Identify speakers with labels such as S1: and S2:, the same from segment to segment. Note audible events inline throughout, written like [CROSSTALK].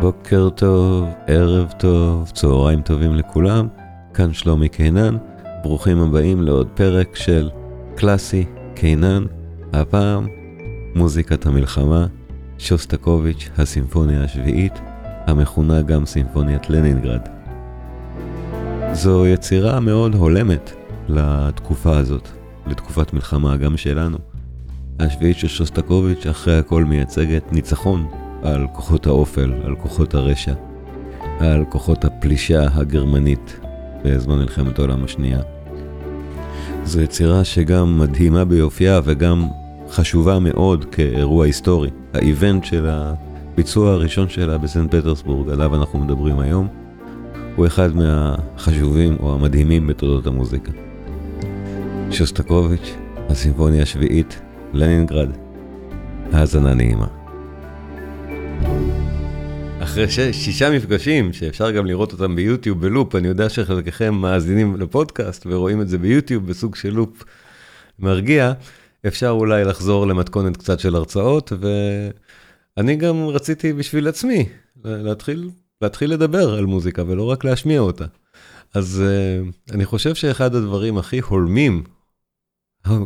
S1: בוקר טוב, ערב טוב, צהריים טובים לכולם, כאן שלומי קינן, ברוכים הבאים לעוד פרק של קלאסי קינן, הפעם מוזיקת המלחמה, שוסטקוביץ', הסימפוניה השביעית, המכונה גם סימפוניית לנינגרד. זו יצירה מאוד הולמת לתקופה הזאת, לתקופת מלחמה גם שלנו. השביעית של שוסטקוביץ' אחרי הכל מייצגת ניצחון על כוחות האופל, על כוחות הרשע, על כוחות הפלישה הגרמנית בזמן מלחמת העולם השנייה. זו יצירה שגם מדהימה ביופייה וגם חשובה מאוד כאירוע היסטורי. האיבנט של הביצוע הראשון שלה בסנט פטרסבורג, עליו אנחנו מדברים היום, הוא אחד מהחשובים או המדהימים בתולדות המוזיקה. שוסטקוביץ', הסימפוניה השביעית, לנינגרד, האזנה נעימה. אחרי ש... שישה מפגשים, שאפשר גם לראות אותם ביוטיוב בלופ, אני יודע שחלקכם מאזינים לפודקאסט ורואים את זה ביוטיוב בסוג של לופ מרגיע, אפשר אולי לחזור למתכונת קצת של הרצאות, ואני גם רציתי בשביל עצמי להתחיל, להתחיל לדבר על מוזיקה ולא רק להשמיע אותה. אז uh, אני חושב שאחד הדברים הכי הולמים,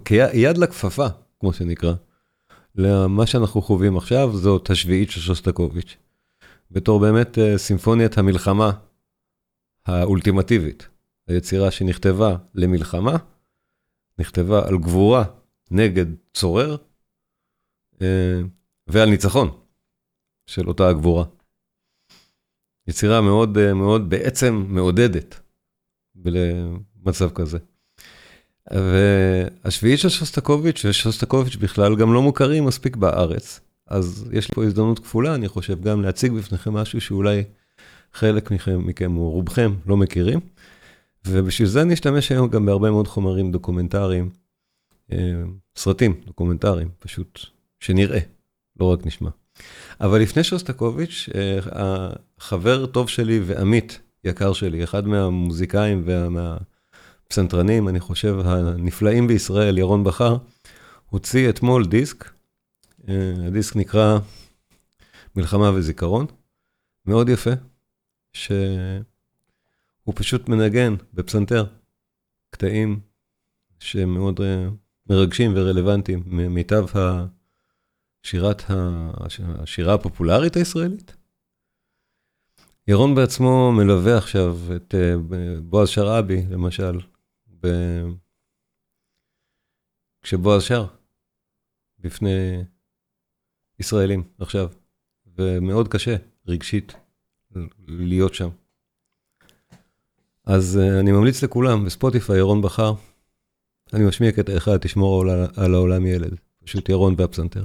S1: כיד לכפפה, כמו שנקרא, למה שאנחנו חווים עכשיו, זאת השביעית של שוסטקוביץ'. בתור באמת uh, סימפוניית המלחמה האולטימטיבית. היצירה שנכתבה למלחמה, נכתבה על גבורה נגד צורר uh, ועל ניצחון של אותה הגבורה. יצירה מאוד uh, מאוד בעצם מעודדת למצב כזה. והשביעית של שוסטקוביץ' ושוסטקוביץ' בכלל גם לא מוכרים מספיק בארץ. אז יש לי פה הזדמנות כפולה, אני חושב, גם להציג בפניכם משהו שאולי חלק מכם, מכם או רובכם לא מכירים. ובשביל זה אני אשתמש היום גם בהרבה מאוד חומרים דוקומנטריים, אה, סרטים דוקומנטריים, פשוט שנראה, לא רק נשמע. אבל לפני שוסטקוביץ', אה, החבר טוב שלי ועמית יקר שלי, אחד מהמוזיקאים ומהפסנתרנים, אני חושב, הנפלאים בישראל, ירון בכר, הוציא אתמול דיסק הדיסק נקרא מלחמה וזיכרון, מאוד יפה, שהוא פשוט מנגן בפסנתר קטעים שמאוד אה, מרגשים ורלוונטיים ממיטב השירת, השירה הפופולרית הישראלית. ירון בעצמו מלווה עכשיו את אה, בועז שרעבי, למשל, ב... כשבועז שר, בפני ישראלים עכשיו, ומאוד קשה רגשית להיות שם. אז uh, אני ממליץ לכולם, בספוטיפיי, ירון בכר, אני משמיע קטע אחד, תשמור על העולם ילד, פשוט ירון והפסנתר.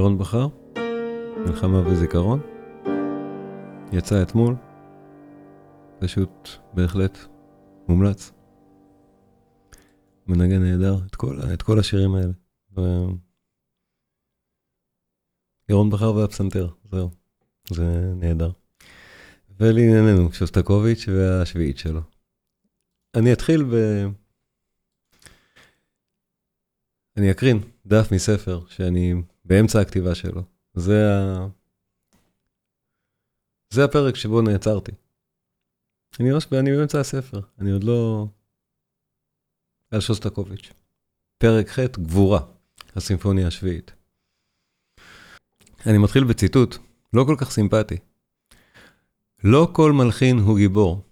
S1: ירון בחר, מלחמה וזיכרון, יצא אתמול, פשוט בהחלט מומלץ. מנגן נהדר את כל, את כל השירים האלה. ו... ירון בחר והפסנתר, זהו, זה נהדר. ולענייננו, שוסטקוביץ' והשביעית שלו. אני אתחיל ב... אני אקרין דף מספר שאני באמצע הכתיבה שלו. זה ה... זה הפרק שבו נעצרתי. אני ממש, אני באמצע הספר, אני עוד לא... על שוסטקוביץ'. פרק ח' גבורה, הסימפוניה השביעית. אני מתחיל בציטוט לא כל כך סימפטי. לא כל מלחין הוא גיבור.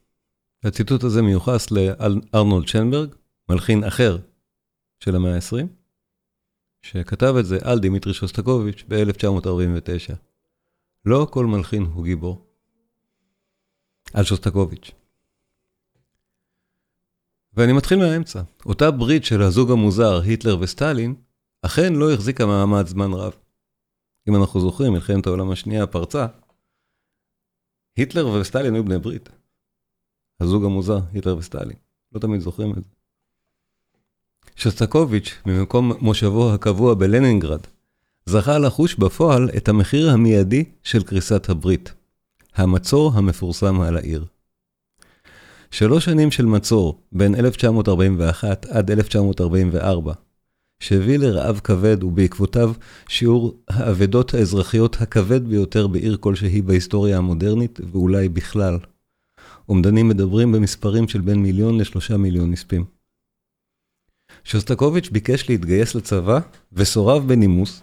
S1: הציטוט הזה מיוחס לארנולד שנברג, מלחין אחר של המאה ה-20, שכתב את זה על דימיטרי שוסטקוביץ' ב-1949. לא כל מלחין הוא גיבור. על שוסטקוביץ'. ואני מתחיל מהאמצע. אותה ברית של הזוג המוזר, היטלר וסטלין, אכן לא החזיקה מעמד זמן רב. אם אנחנו זוכרים, מלחמת העולם השנייה פרצה, היטלר וסטלין היו בני ברית. הזוג המוזר, היטלר וסטלין. לא תמיד זוכרים את זה. שסטקוביץ', ממקום מושבו הקבוע בלנינגרד, זכה לחוש בפועל את המחיר המיידי של קריסת הברית, המצור המפורסם על העיר. שלוש שנים של מצור, בין 1941 עד 1944, שהביא לרעב כבד ובעקבותיו שיעור האבדות האזרחיות הכבד ביותר בעיר כלשהי בהיסטוריה המודרנית, ואולי בכלל. אומדנים מדברים במספרים של בין מיליון לשלושה מיליון נספים. שוסטקוביץ' ביקש להתגייס לצבא, וסורב בנימוס,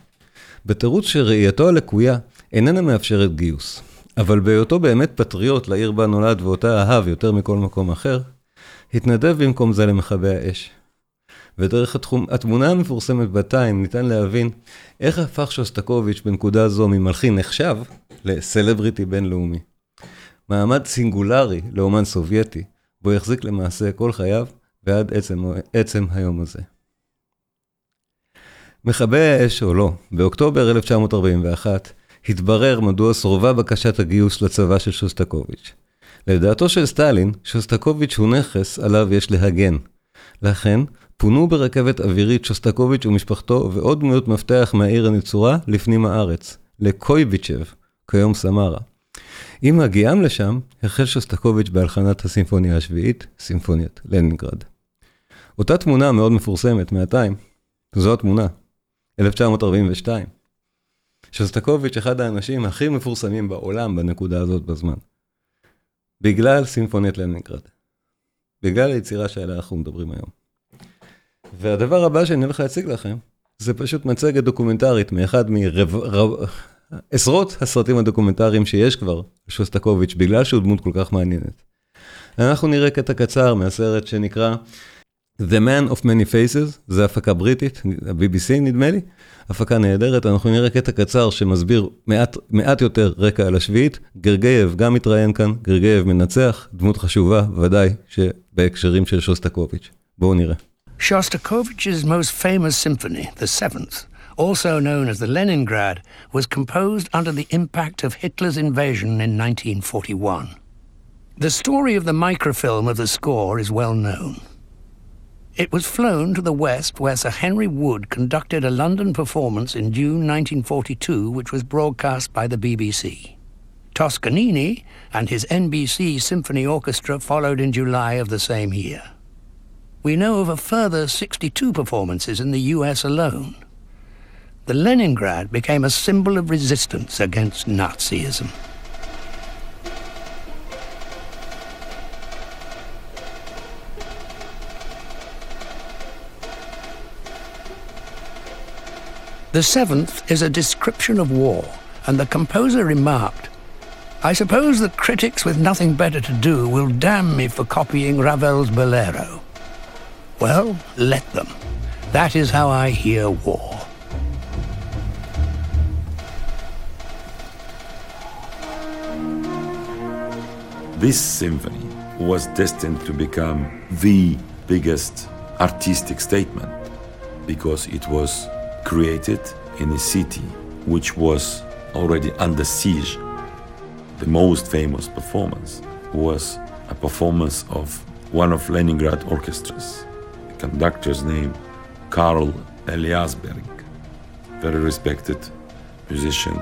S1: בתירוץ שראייתו הלקויה איננה מאפשרת גיוס. אבל בהיותו באמת פטריוט לעיר בה נולד ואותה אהב יותר מכל מקום אחר, התנדב במקום זה למכבי האש. ודרך התחום, התמונה המפורסמת בטיים ניתן להבין איך הפך שוסטקוביץ' בנקודה זו ממלחין נחשב לסלבריטי בינלאומי. מעמד סינגולרי לאומן סובייטי, בו יחזיק למעשה כל חייו ועד עצם, עצם היום הזה. מכבי האש או לא, באוקטובר 1941 התברר מדוע סורבה בקשת הגיוס לצבא של שוסטקוביץ'. לדעתו של סטלין, שוסטקוביץ' הוא נכס עליו יש להגן. לכן, פונו ברכבת אווירית שוסטקוביץ' ומשפחתו ועוד דמויות מפתח מהעיר הנצורה לפנים הארץ, לקויביצ'ב, כיום סמרה. עם הגיעם לשם, החל שוסטקוביץ' בהלחנת הסימפוניה השביעית, סימפוניית לנינגרד. אותה תמונה מאוד מפורסמת מהטיים, זו התמונה, 1942. שוסטקוביץ' אחד האנשים הכי מפורסמים בעולם בנקודה הזאת בזמן. בגלל סימפוניית לנינגרד. בגלל היצירה שעליה אנחנו מדברים היום. והדבר הבא שאני הולך להציג לכם, זה פשוט מצגת דוקומנטרית מאחד מעשרות הסרטים הדוקומנטריים שיש כבר שוסטקוביץ', בגלל שהוא דמות כל כך מעניינת. אנחנו נראה קטע קצר מהסרט שנקרא The Man of Many Faces, זה הפקה בריטית, ה-BBC נדמה לי, הפקה נהדרת, אנחנו נראה קטע קצר שמסביר מעט, מעט יותר רקע על השביעית, גרגייב גם מתראיין כאן, גרגייב מנצח, דמות חשובה, ודאי שבהקשרים של שוסטקוביץ'. בואו נראה.
S2: Shostakovich's most famous symphony, the Seventh, also known as the Leningrad, was composed under the impact of Hitler's invasion in 1941. The story of the microfilm of the score is well known. It was flown to the West where Sir Henry Wood conducted a London performance in June 1942 which was broadcast by the BBC. Toscanini and his NBC Symphony Orchestra followed in July of the same year we know of a further 62 performances in the US alone. The Leningrad became a symbol of resistance against Nazism. The seventh is a description of war, and the composer remarked, I suppose the critics with nothing better to do will damn me for copying Ravel's Bolero. Well, let them. That is how I hear war.
S3: This symphony was destined to become the biggest artistic statement because it was created in a city which was already under siege. The most famous performance was a performance of one of Leningrad orchestras, the conductor's name Karl Eliasberg, very respected musician.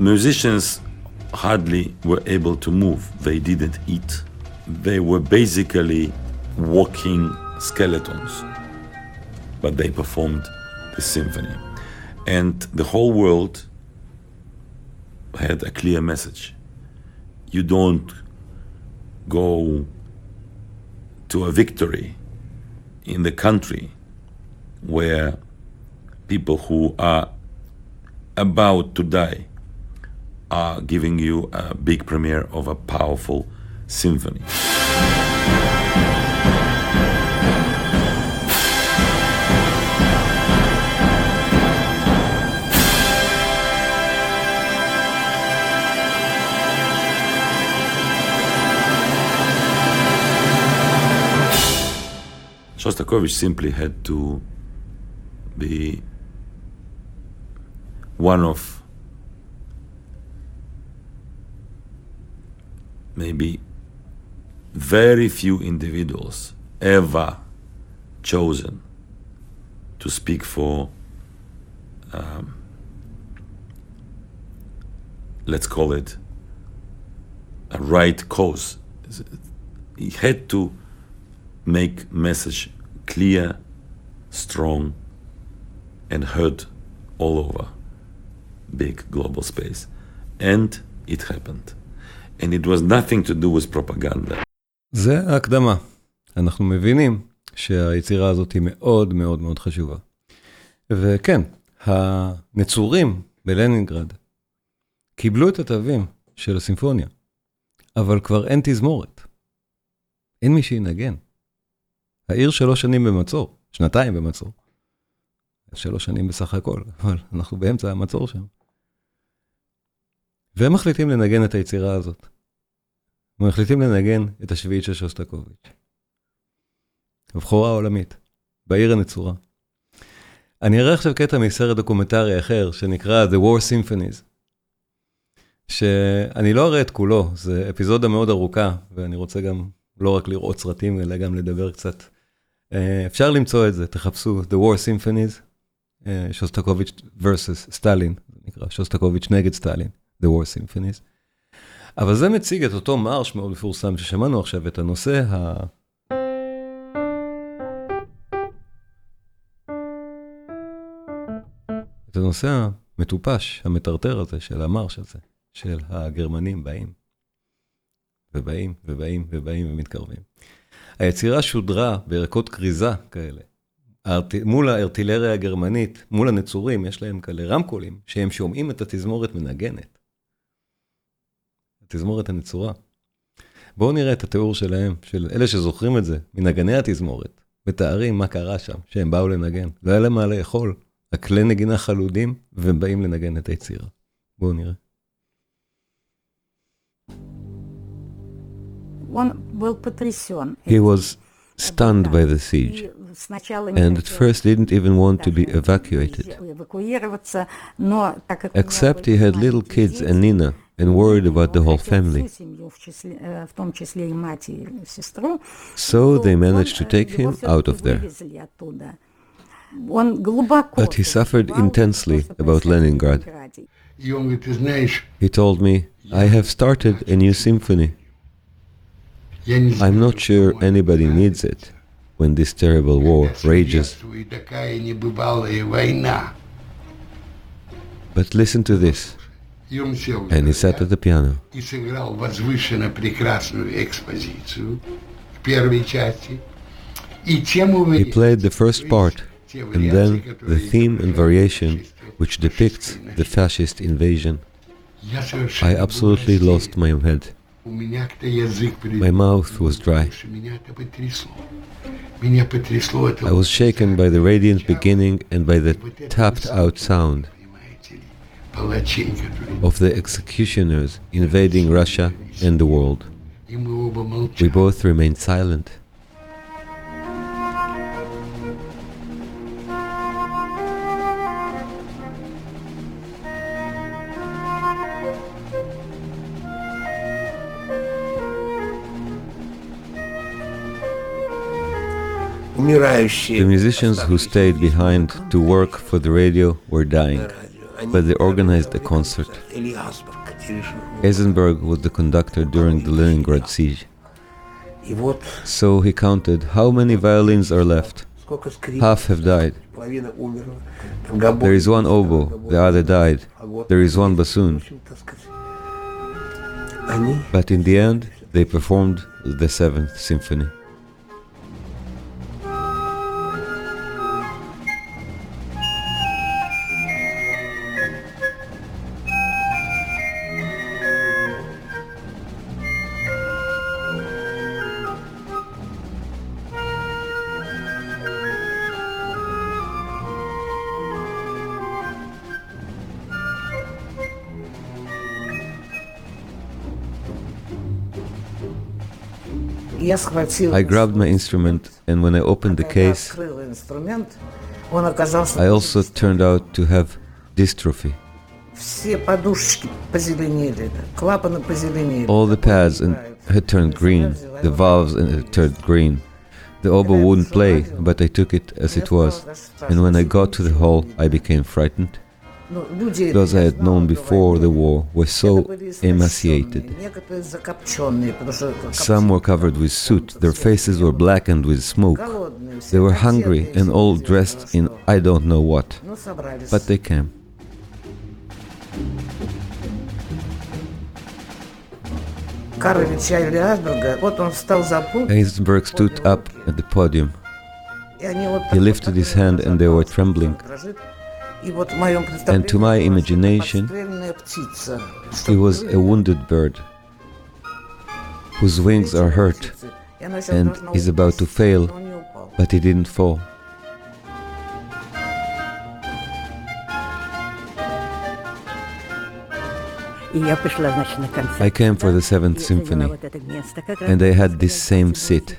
S3: Musicians hardly were able to move. They didn't eat. They were basically walking skeletons. But they performed symphony. And the whole world had a clear message. You don't go to a victory in the country where people who are about to die are giving you a big premiere of a powerful symphony. Shostakovich simply had to be one of maybe very few individuals ever chosen to speak for, um, let's call it, a right cause. He had to make message clear, strong, and heard all over big global space. And it happened. And it was nothing to do with propaganda.
S1: זה ההקדמה. אנחנו מבינים שהיצירה הזאת היא מאוד מאוד מאוד חשובה. וכן, הנצורים בלנינגרד קיבלו את התווים של הסימפוניה, אבל כבר אין תזמורת. אין מי שינגן. העיר שלוש שנים במצור, שנתיים במצור. שלוש שנים בסך הכל, אבל אנחנו באמצע המצור שם. והם מחליטים לנגן את היצירה הזאת. הם מחליטים לנגן את השביעית של שוסטקוביץ'. הבכורה העולמית, בעיר הנצורה. אני אראה עכשיו קטע מסרט דוקומנטרי אחר, שנקרא The War Symphonies, שאני לא אראה את כולו, זו אפיזודה מאוד ארוכה, ואני רוצה גם לא רק לראות סרטים, אלא גם לדבר קצת. אפשר למצוא את זה, תחפשו The War Symphonies, שוסטקוביץ' versus סטלין, נקרא שוסטקוביץ' נגד סטלין. The War Symphonies. אבל זה מציג את אותו מרש מאוד מפורסם ששמענו עכשיו, את הנושא ה... את הנושא המטופש, המטרטר הזה של המרש הזה, של הגרמנים באים. ובאים, ובאים, ובאים ומתקרבים. היצירה שודרה בערכות כריזה כאלה. מול הארטילריה הגרמנית, מול הנצורים, יש להם כאלה רמקולים, שהם שומעים את התזמורת מנגנת. התזמורת הנצורה. בואו נראה את התיאור שלהם, של אלה שזוכרים את זה, מנגני התזמורת, מתארים מה קרה שם, שהם באו לנגן. לא היה להם מה לאכול, הכלי נגינה חלודים, והם באים לנגן את היצירה. בואו נראה. He was stunned by the siege, and at first didn't even want to be evacuated. Except he had little kids and Nina, and worried about the whole family. So they managed to take him out of there. But he suffered intensely about Leningrad. He told me, I have started a new symphony. I'm not sure anybody needs it when this terrible war rages. But listen to this. And he sat at the piano. He played the first part, and then the theme and variation which depicts the fascist invasion. I absolutely lost my head. My mouth was dry. I was shaken by the radiant beginning and by the tapped out sound of the executioners invading Russia and the world. We both remained silent.
S4: The musicians who stayed behind to work for the radio were dying, but they organized a concert. Eisenberg was the conductor during the Leningrad siege. So he counted how many violins are left. Half have died. There is one oboe, the other died. There is one bassoon. But in the end, they performed the Seventh Symphony. I grabbed my instrument, and when I opened the case, I also turned out to have dystrophy. All the pads and had turned green, the valves had turned green. The oboe wouldn't play, but I took it as it was, and when I got to the hall, I became frightened. Those I had known before the war were so emaciated. Some were covered with soot, their faces were blackened with smoke. They were hungry and all dressed in I don't know what. But they came. Eisenberg stood up at the podium. He lifted his hand and they were trembling. And to my imagination, it was a wounded bird whose wings are hurt and is about to fail, but he didn't fall. I came for the Seventh Symphony, and I had this same seat.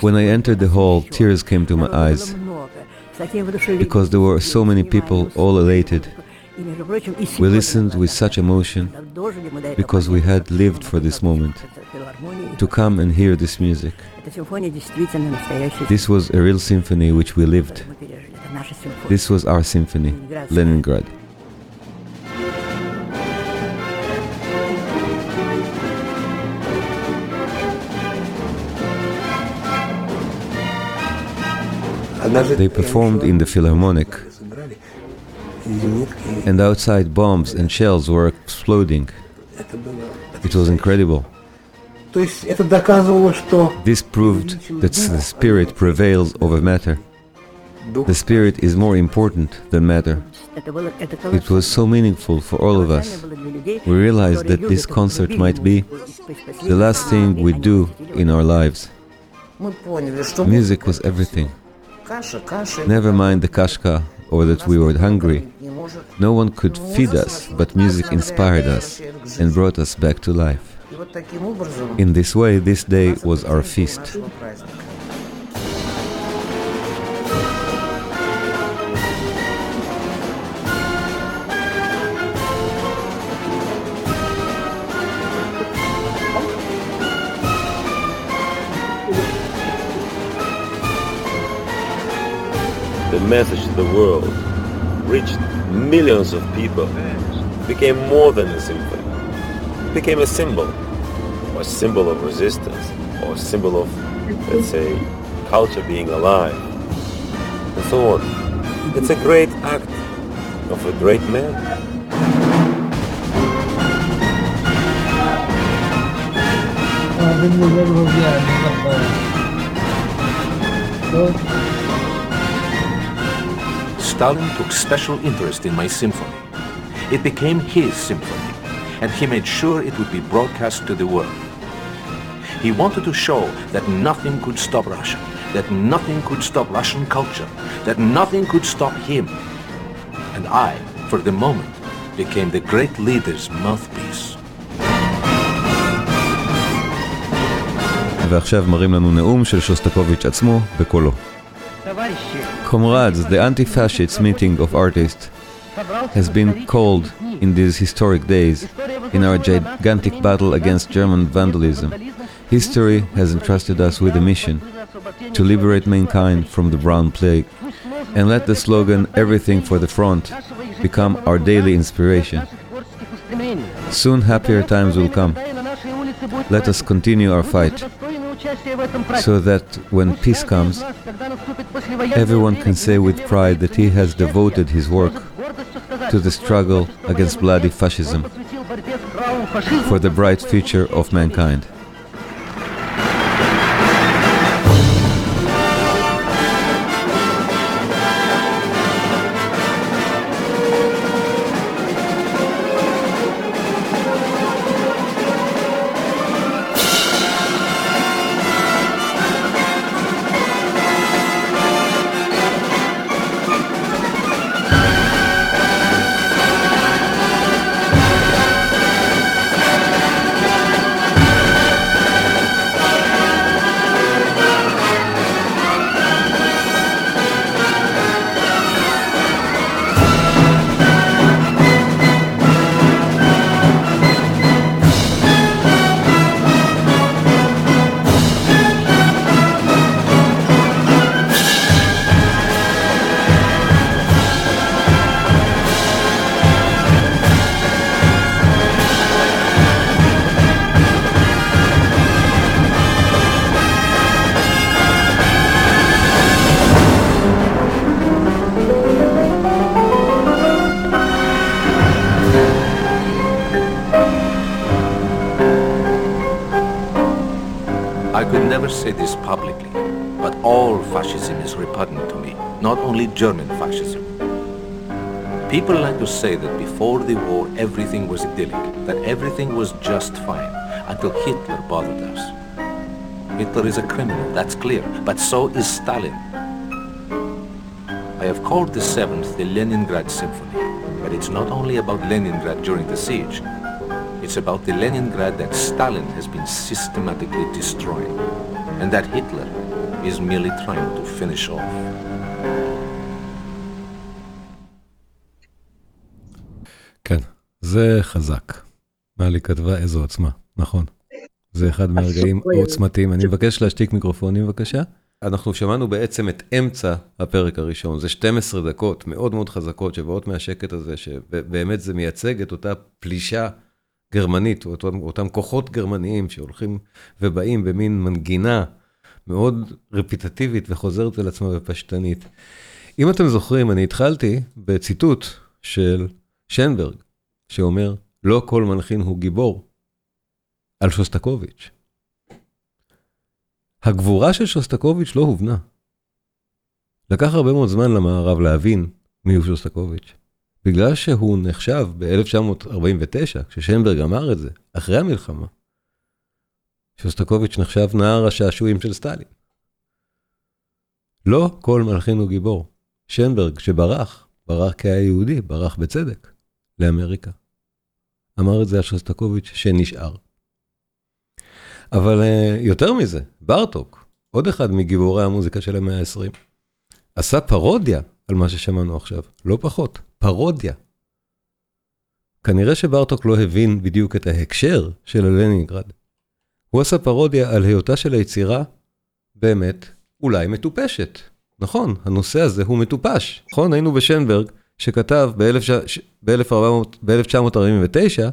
S4: When I entered the hall, tears came to my eyes because there were so many people all elated. We listened with such emotion because we had lived for this moment to come and hear this music. This was a real symphony which we lived. This was our symphony, Leningrad. They performed in the Philharmonic, and outside bombs and shells were exploding. It was incredible. This proved that the spirit prevails over matter. The spirit is more important than matter. It was so meaningful for all of us. We realized that this concert might be the last thing we do in our lives. Music was everything. Never mind the kashka or that we were hungry. No one could feed us, but music inspired us and brought us back to life. In this way, this day was our feast.
S5: Message to the world reached millions of people, became more than a symbol, it became a symbol, a symbol of resistance, or a symbol of, let's say, culture being alive, and so on. It's a great act of a great man.
S6: Stalin took special interest in my symphony. It became his symphony, and he made sure it would be broadcast to the world. He wanted to show that nothing could stop Russia, that nothing could stop Russian culture, that nothing could stop him. And I, for the moment, became the great leader's mouthpiece.
S4: ועכשיו מראים לנו נאום של שוסטקוביץ' עצמו בקולו. Comrades, the anti-fascist meeting of artists has been called
S1: in these historic days, in our gigantic battle against German vandalism, history has entrusted us with a mission to liberate mankind from the brown plague. And let the slogan, Everything for the Front, become our daily inspiration. Soon happier times will come. Let us continue our fight so that when peace comes, everyone can say with pride that he has devoted his work to the struggle against bloody fascism for the bright future of mankind.
S6: Never say this publicly, but all fascism is repugnant to me, not only German fascism. People like to say that before the war everything was idyllic, that everything was just fine, until Hitler bothered us. Hitler is a criminal, that's clear, but so is Stalin. I have called the seventh the Leningrad Symphony, but it's not only about Leningrad during the siege. It's about the Leningrad that Stalin has been systematically destroying, and that Hitler is merely trying to finish off.
S1: כן, זה חזק. מלי כתבה איזו עוצמה, נכון. זה אחד מהרגעים העוצמתיים. אני מבקש להשתיק מיקרופונים בבקשה. אנחנו שמענו בעצם את אמצע הפרק הראשון, זה 12 דקות מאוד מאוד חזקות שבאות מהשקט הזה, שבאמת זה מייצג את אותה פלישה גרמנית, או אותם, אותם כוחות גרמניים שהולכים ובאים במין מנגינה מאוד רפיטטיבית וחוזרת על עצמה ופשטנית. אם אתם זוכרים, אני התחלתי בציטוט של שנברג, שאומר, לא כל מנחין הוא גיבור, על שוסטקוביץ'. הגבורה של שוסטקוביץ' לא הובנה. לקח הרבה מאוד זמן למערב להבין מיהו שוסטקוביץ'. בגלל שהוא נחשב ב-1949, כששנברג אמר את זה, אחרי המלחמה, שוסטקוביץ' נחשב נער השעשועים של סטלין. לא כל מלחין הוא גיבור. שנברג, שברח, ברח כהיה יהודי, ברח בצדק, לאמריקה. אמר את זה על שוסטקוביץ' שנשאר. אבל uh, יותר מזה, ברטוק, עוד אחד מגיבורי המוזיקה של המאה ה-20, עשה פרודיה על מה ששמענו עכשיו, לא פחות, פרודיה. כנראה שברטוק לא הבין בדיוק את ההקשר של הלנינגרד. הוא עשה פרודיה על היותה של היצירה באמת אולי מטופשת. נכון, הנושא הזה הוא מטופש. נכון, היינו בשנברג שכתב ב-1949,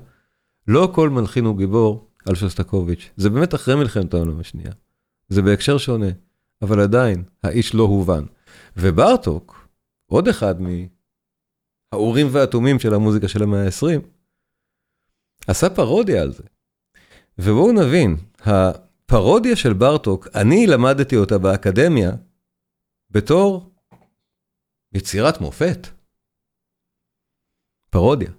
S1: לא כל מלחין הוא גיבור על שוסטקוביץ'. זה באמת אחרי מלחמת העולם השנייה. זה בהקשר שונה, אבל עדיין, האיש לא הובן. וברטוק, עוד אחד מהאורים והתומים של המוזיקה של המאה ה-20, עשה פרודיה על זה. ובואו נבין, הפרודיה של ברטוק, אני למדתי אותה באקדמיה בתור יצירת מופת. פרודיה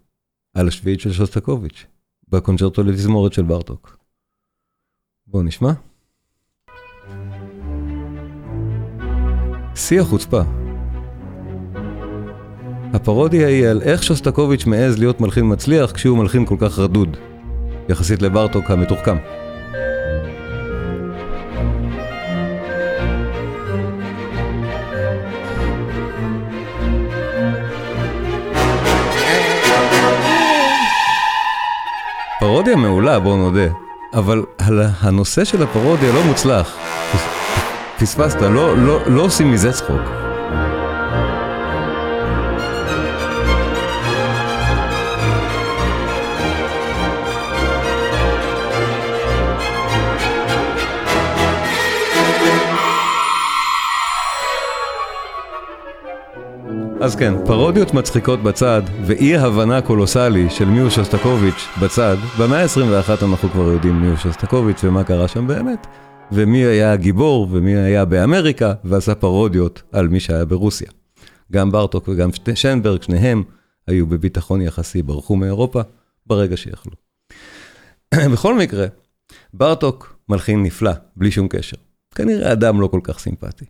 S1: על השביעית של שוסטקוביץ', בקונצ'רטו לתזמורת של ברטוק. בואו נשמע. שיא החוצפה. הפרודיה היא על איך שוסטקוביץ' מעז להיות מלחין מצליח כשהוא מלחין כל כך רדוד, יחסית לברטוק המתוחכם. פרודיה מעולה, בואו נודה, אבל הנושא של הפרודיה לא מוצלח. פספסת, לא, לא, לא עושים מזה צחוק. אז כן, פרודיות מצחיקות בצד, ואי הבנה קולוסלי של מיהו שוסטקוביץ' בצד, במאה ה-21 אנחנו כבר יודעים מיהו שוסטקוביץ' ומה קרה שם באמת, ומי היה הגיבור ומי היה באמריקה, ועשה פרודיות על מי שהיה ברוסיה. גם ברטוק וגם שנברג, שניהם היו בביטחון יחסי, ברחו מאירופה ברגע שיכלו. [CLEARS THROAT] בכל מקרה, ברטוק מלחין נפלא, בלי שום קשר. כנראה אדם לא כל כך סימפטי.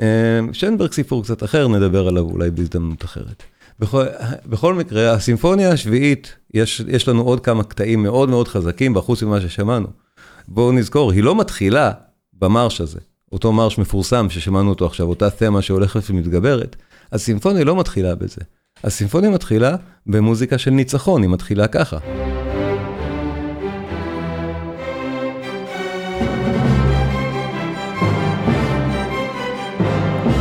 S1: אמ, שנברג סיפור קצת אחר, נדבר עליו אולי בהזדמנות אחרת. בכל, בכל מקרה, הסימפוניה השביעית, יש, יש לנו עוד כמה קטעים מאוד מאוד חזקים, בחוץ ממה ששמענו. בואו נזכור, היא לא מתחילה במרש הזה, אותו מרש מפורסם ששמענו אותו עכשיו, אותה תמה שהולכת ומתגברת. הסימפוניה לא מתחילה בזה. הסימפוניה מתחילה במוזיקה של ניצחון, היא מתחילה ככה.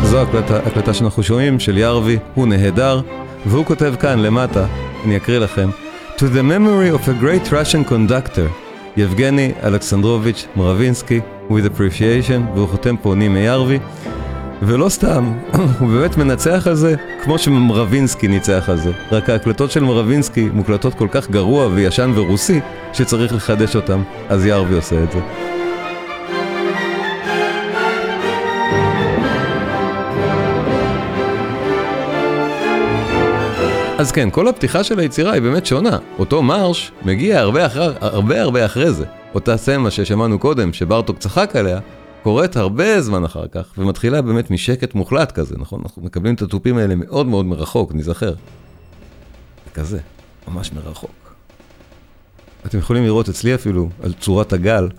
S1: זו הקלטה, הקלטה שאנחנו שומעים של ירווי, הוא נהדר, והוא כותב כאן למטה, אני אקריא לכם, To the memory of a great Russian conductor, יבגני אלכסנדרוביץ' מרווינסקי, with appreciation, והוא חותם פה נימי ירווי, ולא סתם, [CLEARS THROAT] הוא באמת מנצח על זה כמו שמרווינסקי ניצח על זה. רק ההקלטות של מרווינסקי מוקלטות כל כך גרוע וישן ורוסי, שצריך לחדש אותם, אז ירווי עושה את זה. אז כן, כל הפתיחה של היצירה היא באמת שונה. אותו מרש מגיע הרבה אחר, הרבה הרבה אחרי זה. אותה סמה ששמענו קודם, שברטוק צחק עליה, קורית הרבה זמן אחר כך, ומתחילה באמת משקט מוחלט כזה, נכון? אנחנו מקבלים את התופים האלה מאוד מאוד מרחוק, נזכר. כזה, ממש מרחוק. אתם יכולים לראות אצלי אפילו, על צורת הגל,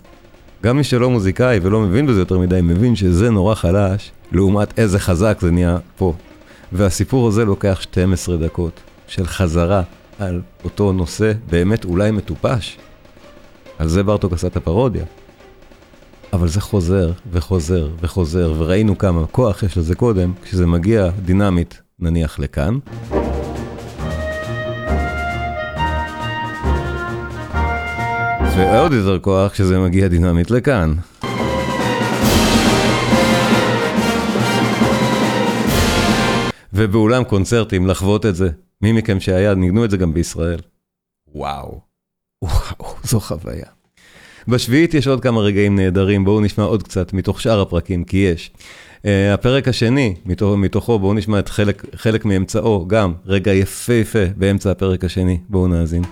S1: גם מי שלא מוזיקאי ולא מבין בזה יותר מדי, מבין שזה נורא חלש, לעומת איזה חזק זה נהיה פה. והסיפור הזה לוקח 12 דקות. של חזרה על אותו נושא באמת אולי מטופש. על זה ברטוק עשה את הפרודיה. אבל זה חוזר וחוזר וחוזר, וראינו כמה כוח יש לזה קודם, כשזה מגיע דינמית, נניח לכאן. ועוד יותר כוח כשזה מגיע דינמית לכאן. ובאולם קונצרטים לחוות את זה, מי מכם שהיה, ניגנו את זה גם בישראל. וואו, וואו, זו חוויה. בשביעית יש עוד כמה רגעים נהדרים, בואו נשמע עוד קצת מתוך שאר הפרקים, כי יש. Uh, הפרק השני, מתוך, מתוכו, בואו נשמע את חלק, חלק מאמצעו, גם רגע יפהפה באמצע הפרק השני, בואו נאזין.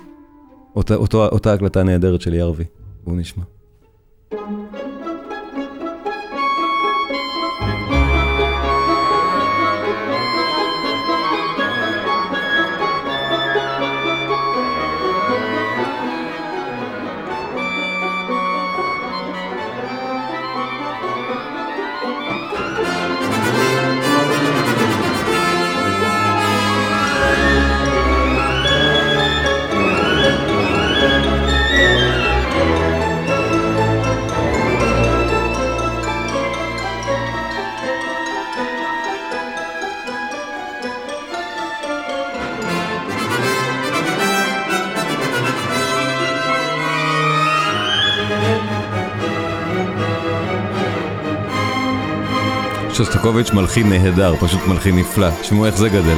S1: אותה, אותה, אותה הקלטה נהדרת של ירבי, בואו נשמע. שוסטקוביץ' מלחין נהדר, פשוט מלחין נפלא. תשמעו איך זה גדל.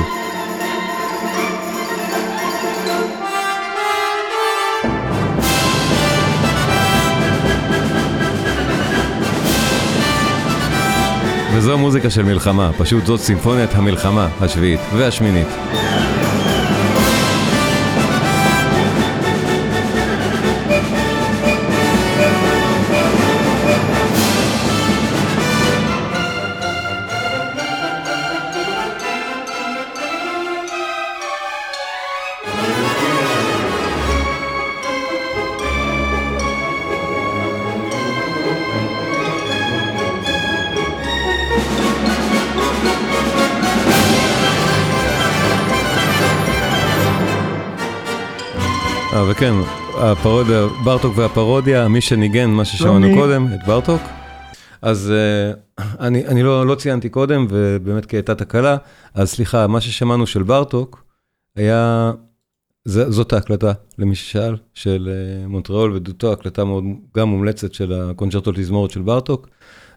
S1: וזו מוזיקה של מלחמה, פשוט זאת סימפוניית המלחמה השביעית והשמינית. וכן, הפרודיה, ברטוק והפרודיה, מי שניגן, מה ששמענו
S7: לא
S1: קודם, את ברטוק. אז אה, אני, אני לא, לא ציינתי קודם, ובאמת כי הייתה תקלה, אז סליחה, מה ששמענו של ברטוק היה, ז, זאת ההקלטה, למי ששאל, של אה, מונטריאול ודוטואה, הקלטה מאוד גם מומלצת של הקונצ'רטו לתזמורת של ברטוק,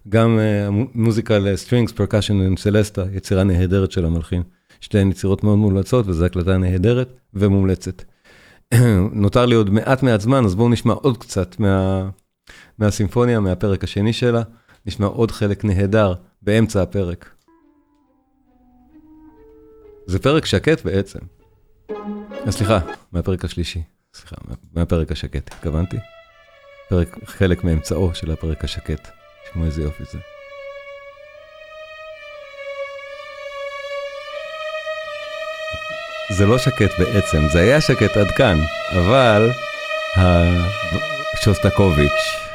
S1: גם אה, מוזיקה ל strings, percussion ו celesta, יצירה נהדרת של המלחין. שתיהן יצירות מאוד מומלצות, וזו הקלטה נהדרת ומומלצת. [CLEARS THROAT] נותר לי עוד מעט מעט זמן, אז בואו נשמע עוד קצת מה, מהסימפוניה, מהפרק השני שלה. נשמע עוד חלק נהדר באמצע הפרק. זה פרק שקט בעצם. סליחה, מהפרק השלישי. סליחה, מהפרק השקט, התכוונתי. פרק, חלק מאמצעו של הפרק השקט. תשמעו איזה יופי זה. זה לא שקט בעצם, זה היה שקט עד כאן, אבל שוסטקוביץ'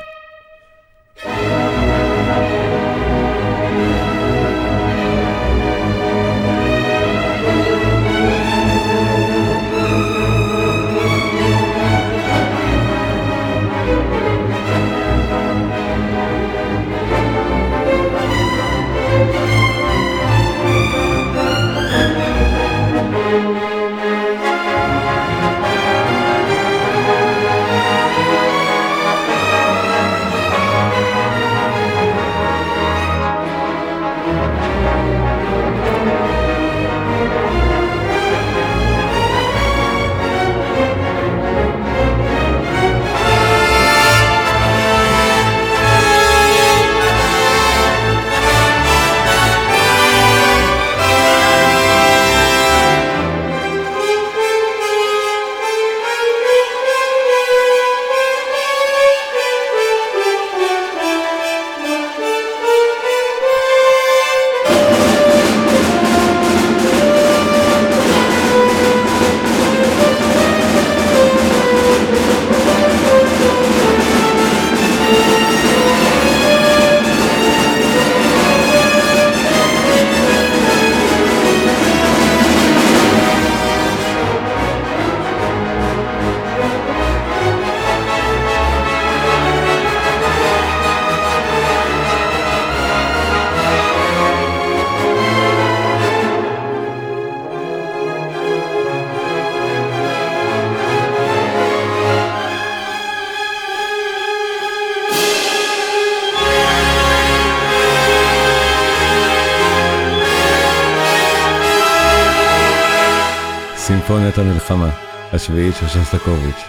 S1: סימפוניית המלחמה, השביעית של שוסטקוביץ',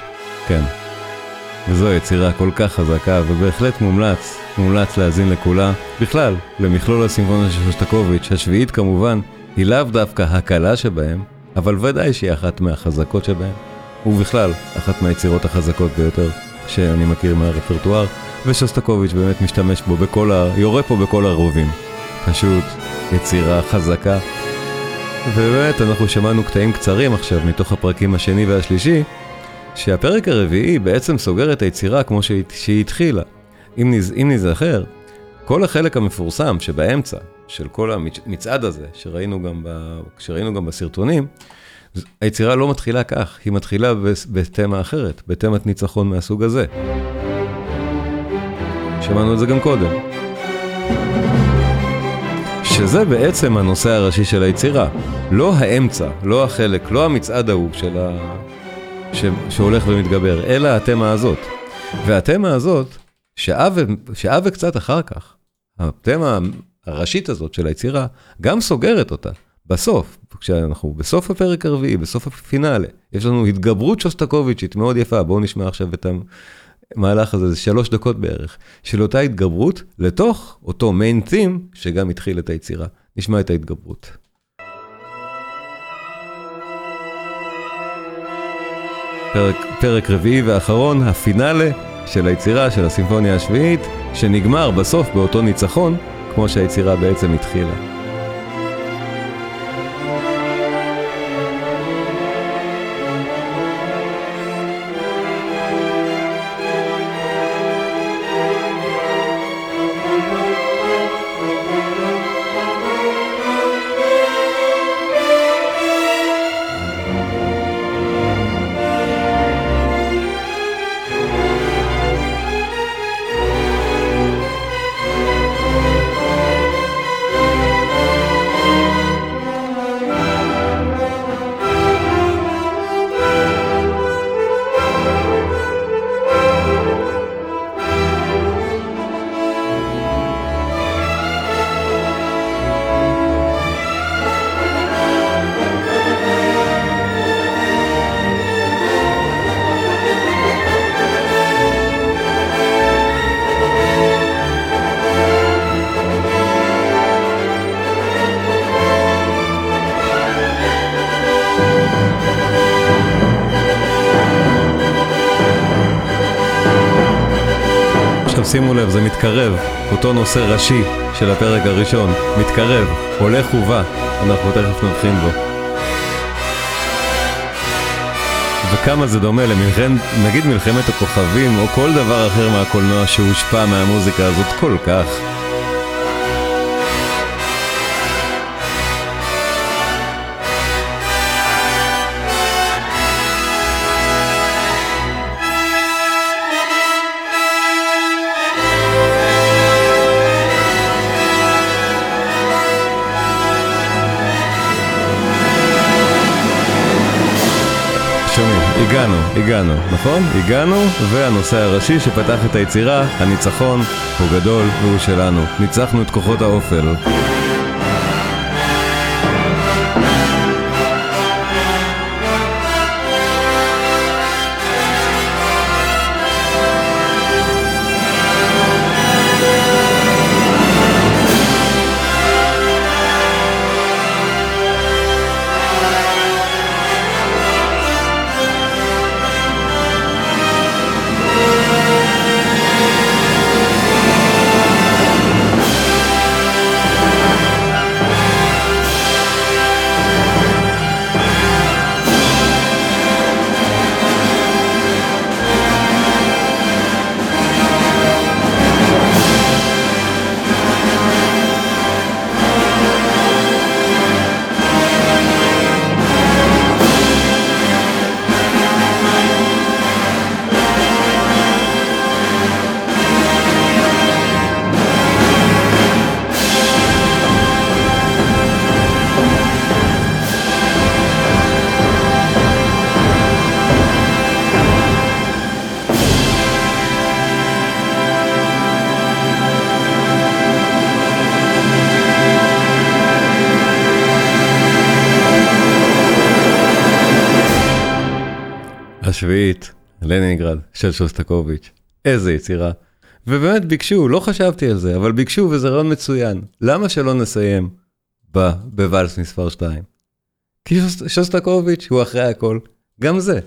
S1: כן. וזו יצירה כל כך חזקה, ובהחלט מומלץ, מומלץ להאזין לכולה. בכלל, למכלול הסימפוניה של שוסטקוביץ', השביעית כמובן, היא לאו דווקא הקלה שבהם, אבל ודאי שהיא אחת מהחזקות שבהם. ובכלל, אחת מהיצירות החזקות ביותר שאני מכיר מהרפרטואר, ושוסטקוביץ' באמת משתמש בו בכל ה... יורה פה בכל הרובים. פשוט יצירה חזקה, ובאמת, אנחנו שמענו קטעים קצרים עכשיו מתוך הפרקים השני והשלישי, שהפרק הרביעי בעצם סוגר את היצירה כמו שהיא, שהיא התחילה. אם, נז, אם נזכר, כל החלק המפורסם שבאמצע, של כל המצעד הזה, שראינו גם, ב, שראינו גם בסרטונים, היצירה לא מתחילה כך, היא מתחילה בתמה אחרת, בתמת ניצחון מהסוג הזה. שמענו את זה גם קודם. שזה בעצם הנושא הראשי של היצירה. לא האמצע, לא החלק, לא המצעד ההוא של ה... ש... שהולך ומתגבר, אלא התמה הזאת. והתמה הזאת, שעה, ו... וקצת אחר כך, התמה הראשית הזאת של היצירה, גם סוגרת אותה. בסוף, כשאנחנו בסוף הפרק הרביעי, בסוף הפינאלה, יש לנו התגברות שוסטקוביצ'ית מאוד יפה, בואו נשמע עכשיו את המהלך הזה, זה שלוש דקות בערך, של אותה התגברות לתוך אותו מיין תים שגם התחיל את היצירה. נשמע את ההתגברות. פרק, פרק רביעי ואחרון, הפינאלה של היצירה של הסימפוניה השביעית, שנגמר בסוף באותו ניצחון, כמו שהיצירה בעצם התחילה. שימו לב, זה מתקרב, אותו נושא ראשי של הפרק הראשון, מתקרב, הולך ובא, אנחנו תכף נבחין בו. וכמה זה דומה למלחמת, נגיד מלחמת הכוכבים, או כל דבר אחר מהקולנוע שהושפע מהמוזיקה הזאת כל כך. הגענו, הגענו, נכון? הגענו, והנושא הראשי שפתח את היצירה, הניצחון, הוא גדול והוא שלנו. ניצחנו את כוחות האופל. השביעית, לנינגרד, של שוסטקוביץ'. איזה יצירה. ובאמת ביקשו, לא חשבתי על זה, אבל ביקשו וזה רעיון מצוין. למה שלא נסיים ב, בוואלס מספר 2? כי שוס, שוסטקוביץ' הוא אחרי הכל, גם זה.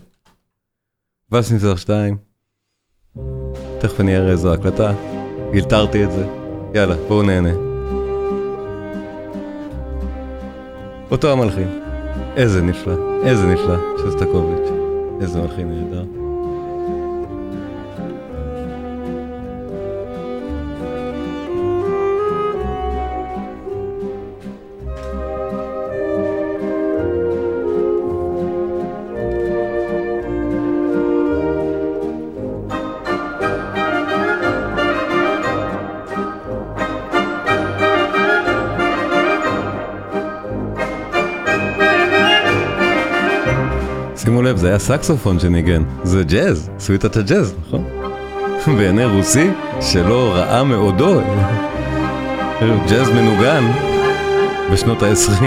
S1: ואלס מספר 2, תכף אני אראה איזו הקלטה, גילתרתי את זה, יאללה, בואו נהנה. אותו המלחין, איזה נפלא, איזה נפלא, שוסטקוביץ'. איזה מלחין נהדר. היה סקסופון שניגן, זה ג'אז, סוויטת הג'אז, נכון? בעיני רוסי שלא ראה מעודו, ג'אז מנוגן בשנות ה-20,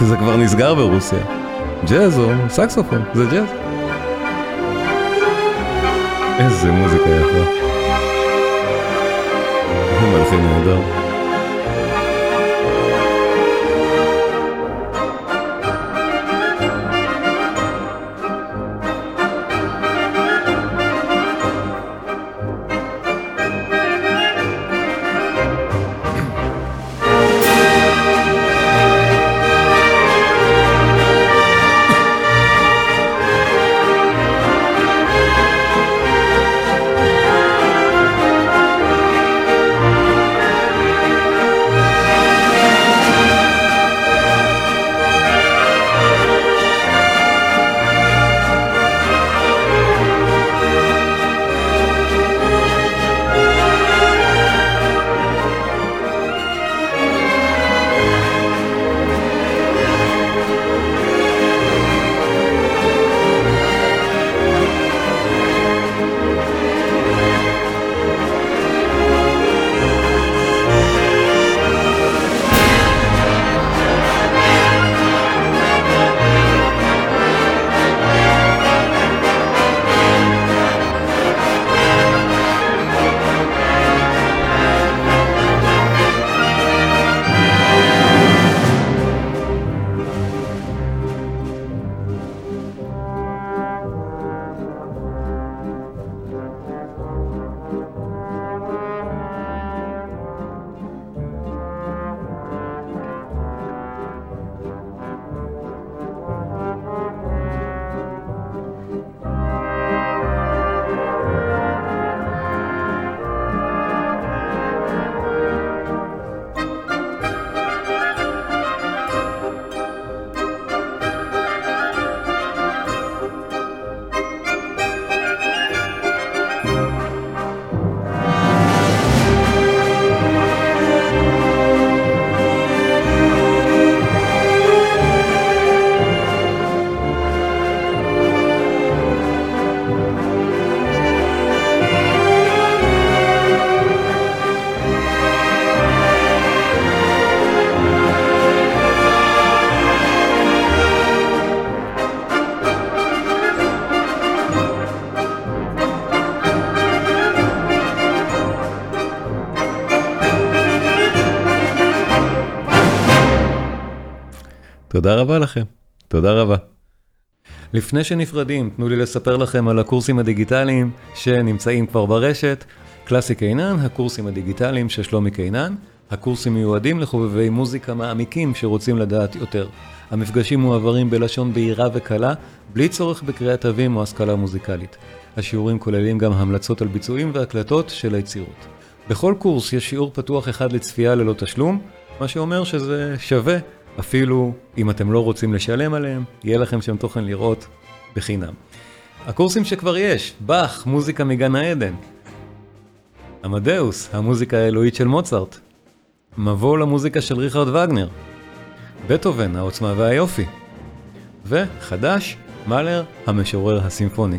S1: זה כבר נסגר ברוסיה. ג'אז או סקסופון, זה ג'אז. איזה מוזיקה יפה. מלחין נהדר. תודה רבה לכם. תודה רבה. לפני שנפרדים, תנו לי לספר לכם על הקורסים הדיגיטליים שנמצאים כבר ברשת. קלאסי קינן, הקורסים הדיגיטליים של שלומי קינן. הקורסים מיועדים לחובבי מוזיקה מעמיקים שרוצים לדעת יותר. המפגשים מועברים בלשון בהירה וקלה, בלי צורך בקריאת תווים או השכלה מוזיקלית. השיעורים כוללים גם המלצות על ביצועים והקלטות של היצירות. בכל קורס יש שיעור פתוח אחד לצפייה ללא תשלום, מה שאומר שזה שווה, אפילו אם אתם לא רוצים לשלם עליהם, יהיה לכם שם תוכן לראות בחינם. הקורסים שכבר יש, באך, מוזיקה מגן העדן. עמדאוס, המוזיקה האלוהית של מוצרט. מבוא למוזיקה של ריכרד וגנר. בטהובן, העוצמה והיופי. וחדש, מאלר, המשורר הסימפוני.